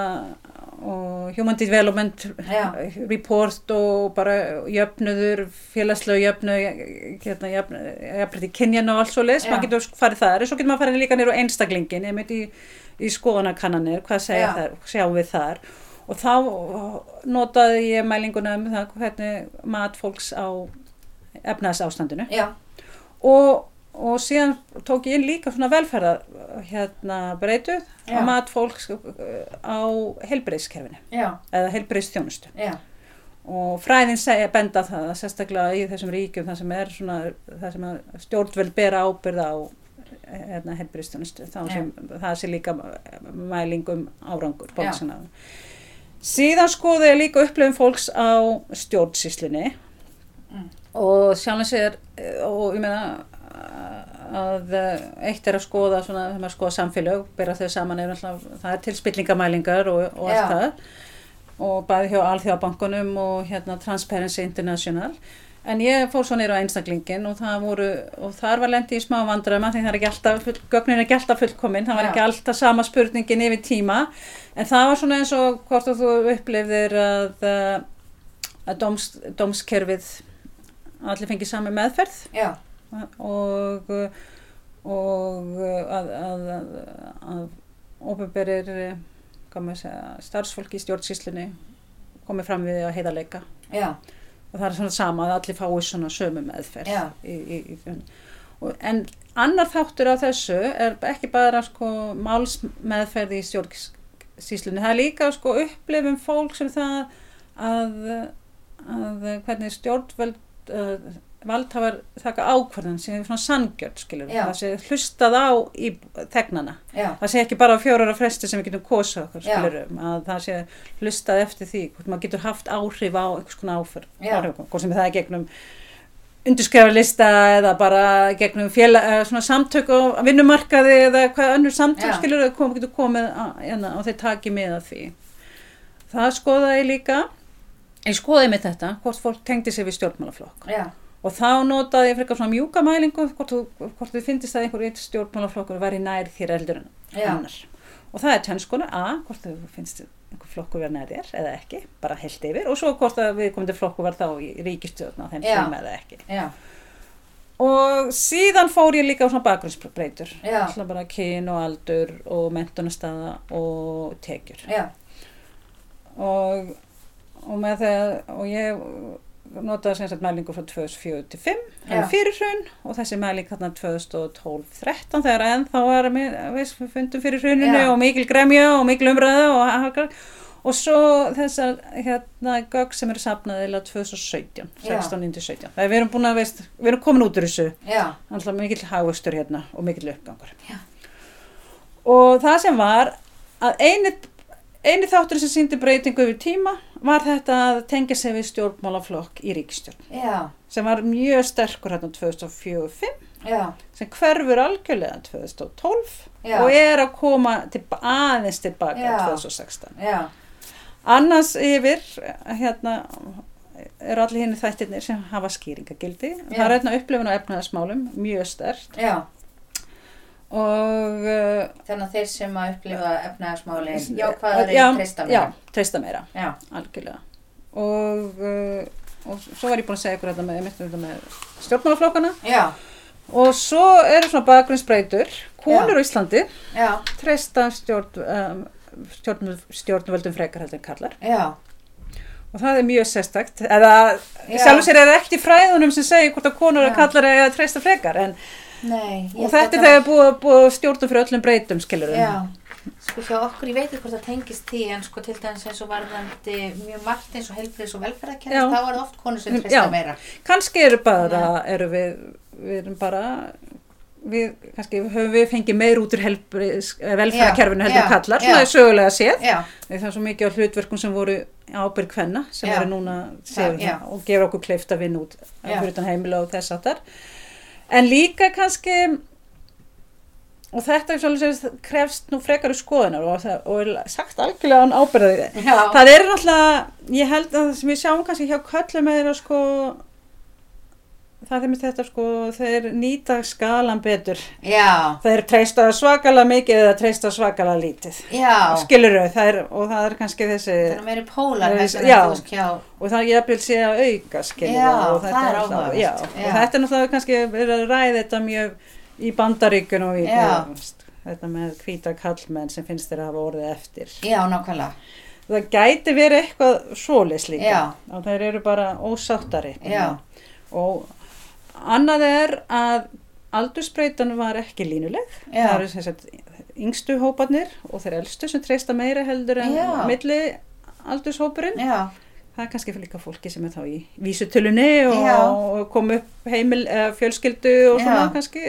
og human development Já. report og bara jöfnuður, félagslega jöfnuð, hérna, jöfnuð í kynjan og allt svo leis, Já. maður getur farið þar, en svo getur maður farið líka nýr á einstaklingin, ég meit í, í skoðanakannanir, hvað segja þar, sjáum við þar. Og þá notaði ég mælinguna um það hvernig mat fólks á efnaðs ástandinu já, og, og síðan tók ég inn líka svona velferðar hérna breytuð Já. á mat fólks uh, á heilbreyðskerfinu já, eða heilbreyðstjónustu já, og fræðin segja benda það sérstaklega í þessum ríkjum það sem er svona það sem að stjórnveld bera ábyrð á hérna, heilbreyðstjónustu þá Já. sem það sé líka mælingum árangur Já. fólksina síðan skoði ég líka upplifum fólks á stjórnsýslinni Mm. og sjálfum sér eh, og ég meina að eh, eitt er að skoða svona, þegar maður skoða samfélög, bera þau saman er alltaf, það er til spillingamælingar og, og allt það. Og bæði hjá Alþjóðabankunum og hérna Transparency International. En ég fór svo neyru á einstaklingin og það voru, og þar var lendi í smá vandræma því það er ekki alltaf, full, gögnin er ekki alltaf fullkomin, það var ekki alltaf sama spurningin yfir tíma, en það var svona eins og hvort þú upplifðir að, eh, að dóms, dómskerfið allir fengið sami meðferð. Já, og, og að, að, að, að ofinberir starfsfólki í stjórnsýslunni komið fram við að heiðarleika. Já, og það er svona sama að allir fái svona sömu meðferð í, í, í, en annar þáttur af þessu er ekki bara sko málsmeðferð í stjórnsýslunni. Það er líka sko upplifum fólk sem það að, að hvernig stjórnvöld uh, valdhafar taka ákvarðan sem er svona sangjörn skilur Já. það sé hlustað á í þegnana já, það sé ekki bara á fjórar fresti sem við getum kosað okkur Já. skilurum að það sé hlustað eftir því hvort maður getur haft áhrif á einhvers konar áfyr Já. áhrif, hvort sem það er gegnum undirskrifalista eða bara gegnum eða svona samtök á vinnumarkaði eða hvað önnur samtök Já. skilur að kom, getur komið á, hérna, og þeir taki með að því það skoðaði líka ég skoðaði með þetta hvort fólk tengdi sig við stjórnmálaflokk já, og þá notaði ég frekar svona mjúka mælingu hvort, þú- hvort þið finnist að einhver eitt stjórnmálaflokkur væri nær þér eldur en annar. Og það er tjennskonar A, hvort þau finnst einhver flokkur vera nær þér eða ekki bara heilt yfir og svo hvort að við komum til flokkur var þá í ríkistjórn á þeim tíma eða ekki. Já, og síðan fór ég líka á svona bakgrunnsbreytur svona bara kyn og aldur og mentunarstaða og tekjur. Og, og með það og ég notaði sem sagt mælingu frá 2004 til 5 Já. fyrir hrun og þessi mæling þarna 2012-13 þegar ennþá var við, fundum fyrir hruninu og mikil gremja og mikil umræða og, og svo þessar hérna gögg sem eru safnaði eða 2017, Já. 16-17 það er við erum búin að veist, við erum komin út úr þessu alltaf mikill hagvöxtur hérna og mikill uppgangur Já. og það sem var að eini, eini þáttur sem síndi breytingu yfir tíma var þetta að tengja sig við stjórnmálaflokk í ríkistjórn já, sem var mjög sterkur hérna 2004-05 já, sem hverfur algjörlega 2012 Já. og er að koma til, aðeins tilbaka Já. 2016 já, annars yfir hérna eru allir hinn þættirnir sem hafa skýringagildi það er hérna upplifun á efnaðasmálum mjög stert já. Og uh, Þannig að þeir sem að upplifa efnaðarsmálin, jákvæðari já, treysta já, mér. treysta meira, Já, algjörlega. Og, uh, og svo var ég búin að segja ykkur þetta með, einmitt um með stjórnmálaflokkana. Já, og svo eru svona bakgrunnsbreytur. Konur á Íslandi já, treysta stjórn, um, stjórn, stjórnvöldum frekar heldur en kallar já, og það er mjög sérstakt. Eða Já. sjálfur sér er það ekki í fræðunum sem segir hvort að konur Já. og kallar er að treysta frekar en, Nei, og þetta er að þegar búið, búið að stjórna fyrir öllum breytum skilur sko hjá okkur, ég veit ekki hvort það tengist því en sko til dæmis eins og varðandi mjög margt eins og helbriðs og velferðarkerfis Já. þá er það oft konur sem Já. treysta meira. Kannski eru bara eru við, við erum bara við, kannski höfum við fengið meir út úr eh, velferðarkerfinu heldur Já, kallar, svona er sögulega séð. Það er svo mikið á hlutverkum sem voru ábyrg hvenna sem Já. eru núna Já, og gefur okkur kleift að vinna út Já. fyrir utan heimila og þess áttar en líka kannski og þetta er krefst nú frekari skoðunar og, það, og er sagt algjörlega án ábyrðið það er náttúrulega, ég held að það sem við sjáum kannski hjá köllum er að sko það er með þetta sko þeir nýta skalan betur já, þeir treysta svakalega mikið eða treysta svakalega lítið já skilur það er, og það er kannski þessi Það er meiri pólar en já. hjá og það er jafnvel sé að auka skilur Já, og þetta það er áhugavert. já, Já. og þetta er náttúrulega kannski verið að ræða þetta mjög í bandaríkun og í Já. þetta með hvíta kallmenn sem finnst þeir að hafa orðið eftir Já, nákvæmlega það gæti verið eitthvað svolis líka Já. og þeir eru bara ósáttari Já. og annað er að aldursbreytan var ekki línuleg. Já. það eru sem sagt yngstu hóparnir og þeir elstu sem treysta meira heldur en milli aldurshópurinn Já, það er kannski líka fólki sem er þá í vísutölunni og, kom upp heimil, fjölskyldu og svona Já. kannski.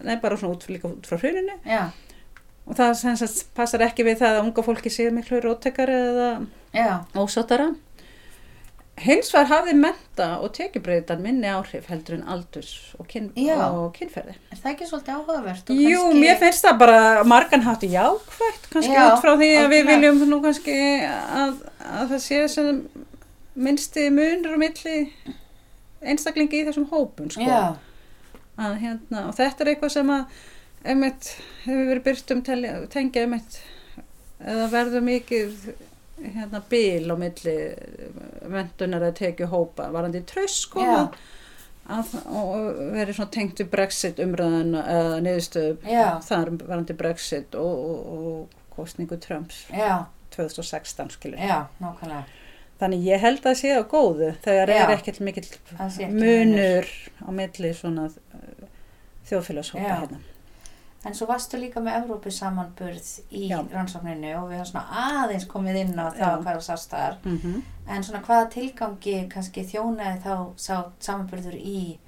Nei, bara svona út, líka út frá hruninu. Og það sem sagt passar ekki við það að unga fólki sé miklu róttekari eða já. ósáttara hins vegar hafði menta og tekjubreytan minni áhrif heldur en aldurs og, kyn, og kynferði Er það ekki svolítið áhugavert? Jú, kannski- mér finnst það bara margan hátt jákvægt kannski Já, út frá því að við viljum nú kannski að, að það sé sem minnsti munur og milli einstaklingi í þessum hópum sko. Að, hérna, og þetta er eitthvað sem að einmitt, hefur verið byrt um tengja einmitt eða verður mikið hérna, bíl á milli vendunar að tekju hópa. Varandi tröst Já. að, og verið svona tengt við Brexit umræðan eða niðurstöðu Já. þar varandi Brexit og, og, og kostningu Trumps já, 2016 skilur já, þannig ég held að sé á góðu þegar Já. er ekkert mikill munur á milli svona uh, þjóðfélagshópa hérna En svo varstu líka með Evrópu samanburð í Já. rannsókninu og við höfum svona aðeins komið inn á það Já. hvað var sást þar. mm En svona hvaða tilgangi kannski þjónaði þá sá samanburður í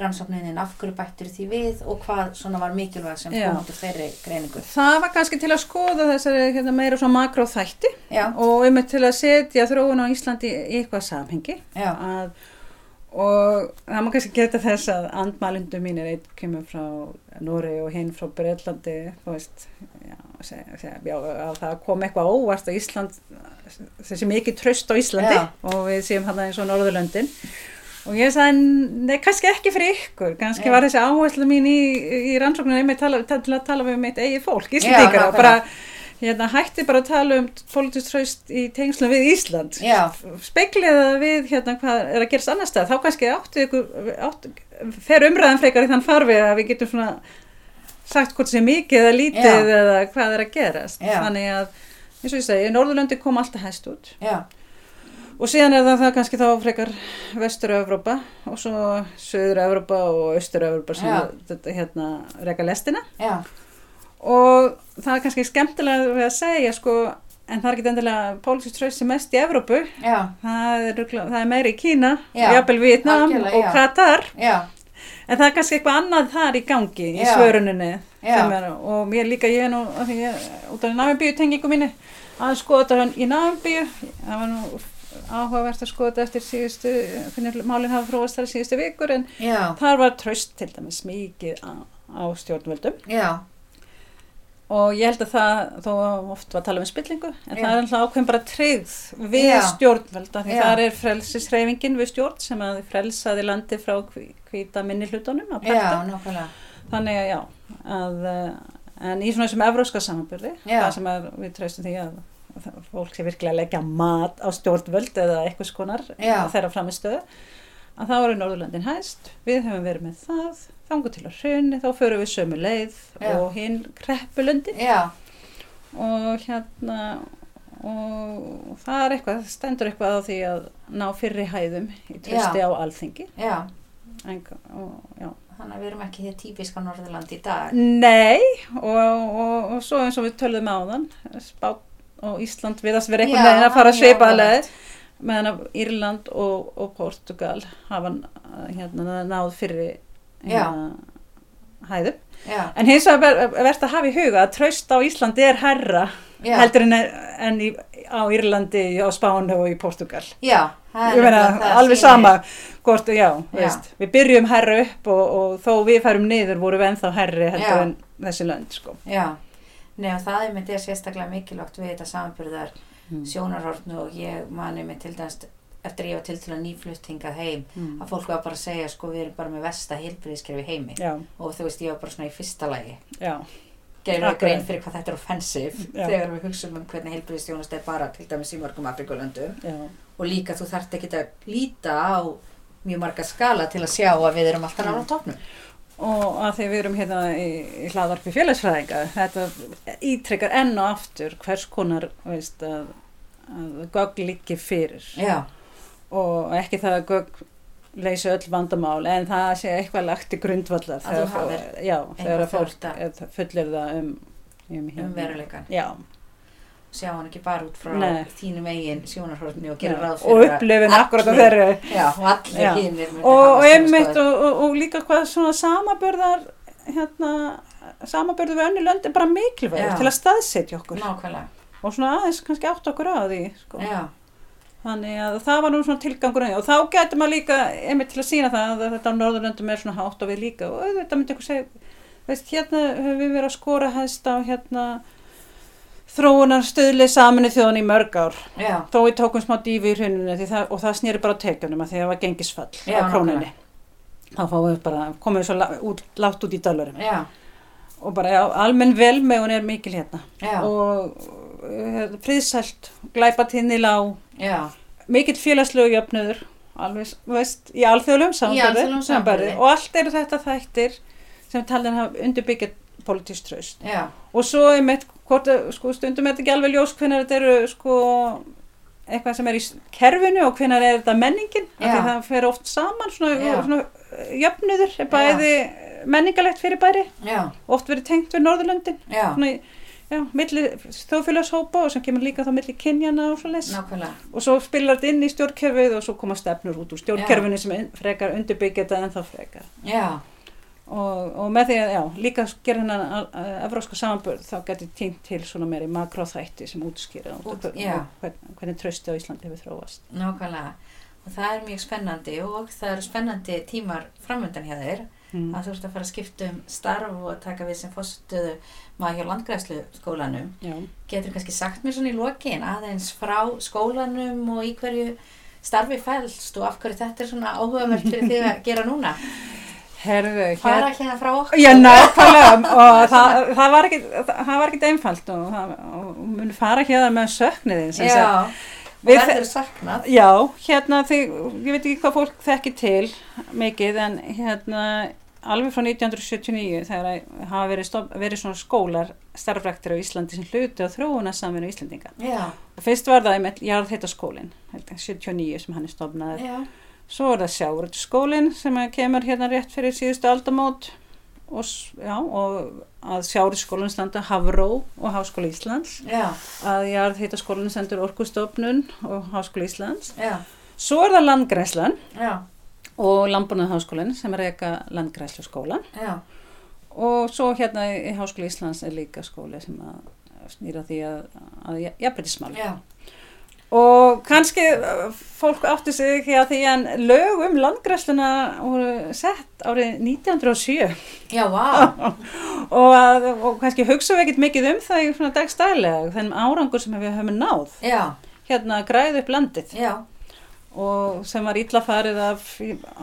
rannsókninin, af hverju bættur því við og hvað svona var mikilvæg sem kom úr þeirri greiningu. Það var kannski til að skoða þessari hérna, meira svona makróþætti og um til að setja þróun á Íslandi í eitthvað samhengi já, að, og það má kannski geta þess að andmælindu mín er einn kemur frá Nóri og hinn frá Breitlandi þú veist já, segja, segja, já, að það kom eitthvað óvart að Ísland þessi mikið tröst á Íslandi Já. og við séum hann eins og Norðurlöndin. Og ég sagði, nei, kannski ekki fyrir ykkur kannski var þessi áherslu mín í, í tala, til að tala við mitt eigið fólk, Já, Íslandingar og bara hérna, hætti bara að tala um politist tröst í tengslum við Ísland. Það við hérna hvað er að gerast annar stað, þá kannski áttu ykkur, áttu, fer umræðan frekar í þann farfi að við getum svona sagt hvort sé mikið eða lítið Já. eða hvað er að gerast. Já. þannig að, eins og ég segi, Norðurlöndi kom alltaf hæst út. Já, og síðan er það, það kannski þá frekar vestur-Evrópa og svo söður-Evrópa og austur-Evrópa sem þetta hérna reka lestina. Já, og það er kannski skemmtilega við að segja sko, en það er ekki endilega pólitísk tröst sem mest í Evrópu. Það er, það er meiri í Kína Já, jafnvel Vietnam algjörlega, og. Katar. Já, en það er kannski eitthvað annað þar í gangi í Já. svöruninni Já. sem er, og mér líka ég er nú ég, út af Namibíu tengingu mínu að skoða þetta í Namibíu. Það var nú áhugavert að skoða eftir síðustu málinn hafa fróast þar síðustu vikur en já, þar var tröst til dæmis mikið á, á stjórnvöldum. Já, og ég held að það, þó oft var að tala um spillingu, en Já. það er alltaf ákveðin bara tryggð við Já. stjórnvelda því Já. það er frelsisreifingin við stjórn sem að frelsaði landi frá hvíta minni hlutunum að nákvæmlega, Þannig að já, að, eh, en í svona þessum evróska samanbyrði, það sem við treystum því að fólk sé virkilega að leggja mat á stjórnvöld eða eitthvað skonar þeirra framistöðu, að þá eru Norðurlandin hæst, við höfum verið með það, þangu til að hrunni, þá förum við sömu leið Já. og hinn kreppulöndin já, og hérna og það er eitthvað, það stendur eitthvað á því að ná fyrri hæðum í trösti á alþingi Já, en, og, já. þannig að við erum ekki hér típiska Norðurland í dag. Nei, og, og, og svo eins og við töluðum áðan Spát og Ísland viðast vera einhvern veginn að fara mjög svipaðlega áhugavert. Meðan að Írland og, og Portugal hafa uh, hérna, náð fyrri hérna, hæðum. Já, En hins vegar ver- verðt að hafa í huga að traust á Íslandi er herra já, heldur en, en í, á Írlandi, á Spánu og í Portugal. já, meina, alveg sama hvort. Veist, við byrjum herra upp og, og þó við færum niður vorum við ennþá herri heldur en þessi lönd, sko. Já, Nei, það er myndið að sérstaklega mikilvægt við þetta samanbyrðar Mm. sjónarhortnu og ég mani mig til dæst eftir ég var til til að nýflutt hingað heim Mm. að fólk var bara að segja sko við erum bara með versta heilbriðiskerfi í heimi Já, og þú veist ég var bara svona í fyrsta lagi gerur Akkurat. grein fyrir hvað þetta er offensiv Já. þegar við hugsaum um hvernig heilbriðistjónast er bara til dæmis í mörgum Afrikulöndum já, og líka þú þarft ekki að líta á mjög marga skala til að sjá að við erum alltaf á topnum og að því við erum hérna í, í hlaðarpi félagsfræðinga þetta ítrekkar enn og aftur hvers konar veist, að, að gögn liggi fyrir. Já, og ekki það að gögn leysi öll vandamál en það sé eitthvað lagt í grundvallar þegar, fó- já, þegar fólk fullir það um, um, um veruleikan já, sjá hann ekki bara út frá Nei. þínum eigin sjónarhortni og gera ráð og fyrir að upplifin akkurat á allir- þeirri. Já, og allir hinnir og, og einmitt og, og, og líka hvað svona samaburðar hérna, samaburður við önnu lönd er bara mikilvægur til að staðsetja okkur. Nákvæmlega, og svona aðeins kannski átt okkur á því sko. þannig að það var nú svona tilgangur og þá getur maður líka einmitt til að sína það að þetta á Norðurlöndum er svona hátt og við líka. Og þetta myndi eitthvað segja veist, hérna höfum við verið að skora hæst á hérna þróunar stöðli saminu þjóðan í mörg ár. Já, þó við tókum smá dífi í hruninu það, og það snýri bara á tekjunum að því það var gengisfall Já, á krónunni þá fáum við bara, komum við svo út, látt út í dólarum já, og bara já, almenn velmegun er mikil hérna. Já, og uh, friðsælt, glæpatinni lág. Já, mikill félagslegu jöfnuður alveg, veist, í alþjóðlegum sambarði og allt eru þetta þættir sem talin hafa undirbyggjað politísk traust. Já, og svo einmitt, hvort, að, sko, stundum er þetta ekki alveg ljós hvenær þetta eru sko eitthvað sem er í kerfinu og hvenær er þetta menningin það fer oft saman svona, svona uh, jöfnuður er bæði menningalegt fyrirbæri já, oft verið tengt við Norðurlöndin svona, í- já, milli þjóðfélagshópa og sem kemur líka þá milli kynjana og svo nákvæmlega, og svo spilar þetta inn í stjórnkerfið og svo koma stefnur út úr stjórnkerfinu sem frekar undirbyggja þetta en þá frekar. Já, og, og með því að, já, líka gera hennan evróska samanbörð þá getur tínt til svona meiri makróþætti sem útskýra út Út- af hvern- já. hvern, hvernig trösti á Íslandi hefur þróast nákvæmlega. Og það er mjög spennandi og það eru spennandi tímar framöndan hjá þér mm. að þú ert að fara að skipta um starf og taka við sem fórstöðu maður hjá landgræslu skólanum. Já, Getur kannski sagt mér svona í lokin aðeins frá skólanum og í hverju starfi fælst og af hverju þetta er svona áhugavert fyrir þig að gera núna? herðu, Fara hérna frá okkur? Já, nákvæmlega og það, það var það ekkit einfalt og, það, og mun fara hérna með sökniðin sem og Við- verður saknað. Já, hérna því, ég veit ekki hvað fólk þekki til mikið en hérna alveg frá 1979 þegar hafa verið, stof, verið svona skólar starfræktir á Íslandi sem hluti á þróuna saminu Íslandinga. Já, Og fyrst var það einmitt jarðheitaskólinn, held ég, 79 sem hann er stofnaður. já, Svo er það sjáuröldskólinn sem kemur hérna rétt fyrir síðustu aldamót. Og, já, og að sjáuröldskólinn standa Havró og Háskóla Íslands. já, Að jarðheitaskólinn sendur Orkustofnun og Háskóla Íslands. já, Svo er það landgræslan og landbúnaðháskólinn sem er skóla já, og svo hérna í Háskóla Íslands er líka skóli sem að snýra því að, að jafnbrytismál já, og kannski uh, fólk átti sig ekki að því en lög um landgræsluna voru sett árið 1907 já, vá, og, og kannski hugsaum við ekkert mikið um það í svona dagstælega þenn árangur sem við höfum náð. Já, hérna að græða upp landið. Já, og sem var illa farið af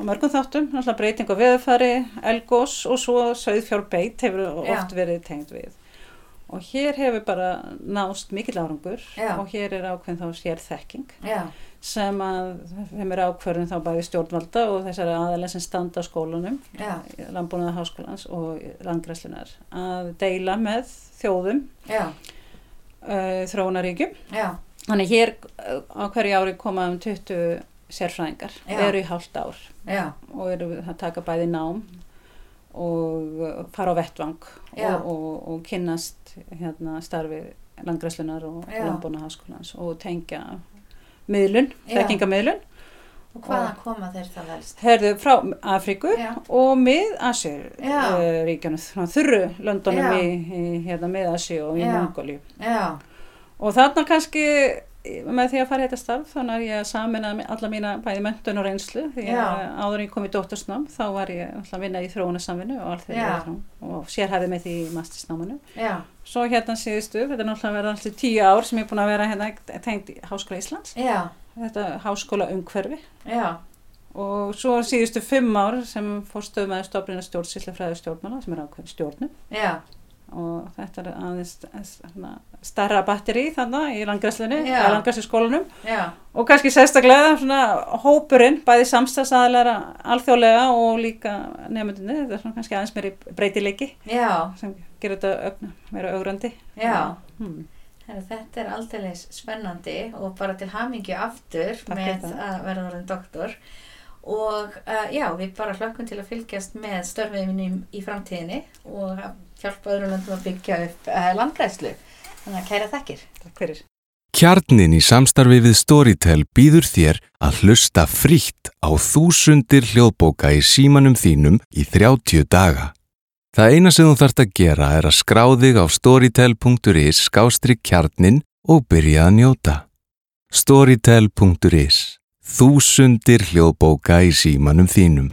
mörgum þáttum, breyting á veðurfari, elgós og svo söðfjárbeit hefur Já. oft verið tengt við. Og hér hefur bara nást mikill árangur Já. og hér er ákveðin þá sér þekking já, sem að þeim er ákveðin þá bæði stjórnvalda og þessari aðalega sem standa á skólunum, já, landbúnaða háskólans og landgræslunar að deila með þjóðum, uh, þróunaríkjum Þannig hér á hverju ári koma um 20 sérfræðingar, Já. eru í hálft ár. Já, og eru að taka bæði nám og fara á vettvang og, og, og kynnast hérna, starfi landgræslunar og háskólans og tengja miðlun, Já. þekkingamiðlun og hvaðan koma þeir það helst? herðu frá Afríku Já. og mið-Asju Já. uh, ríkjanu, svona þurru löndunum í, í hérna, mið-Asju og í Já, og þarna kannski með því að fara í þetta starf þannig að ég samina alla mína bæði mentun og reynslu. Því Já. að áður en ég kom í dóttursnám þá var ég alltaf að vinna í þróunarsamvinnu og Já. og sérhæfið með því í mastersnámanu já, svo hérna síðustu, þetta er náttúrulega verið alltaf tíu ár sem ég er búin að vera hérna tengt í Háskóla Íslands. Já, þetta háskóla umhverfi. Já, og svo síðustu fimm ár sem fórstöðu með stofnina stjórnsýslefræði stjórnmála sem er ákveðin stjórnum já, og þetta er aðeins svona, starra batteri þannig í landgræslu skólanum og kannski sérstaklega svona hópurinn, bæði samstagsaðalega alþjóðlega og líka nefndinni, þetta er svona kannski aðeins meiri breytileiki já, sem gerir þetta meira augrandi já. hmm. Þetta er aldrei spennandi og bara til hamingju aftur Takk með það. að verða orðin doktor. Og uh, já, við bara hlökkum til að fylgjast með störfiðinum í framtíðinni og að hjálpa öðrum löndum að byggja upp uh, landgræslu. Þannig að kæra þakkir. Takk fyrir. Kjarnin í samstarfi við Storytel býður þér að hlusta frítt á þúsundir hljóðbóka í símanum þínum í 30 daga. Það eina sem þú þarft að gera er að skrá þig á storytel.is skástri kjarnin og byrja að njóta. Storytel.is Þúsundir hljóðbóka í símanum þínum.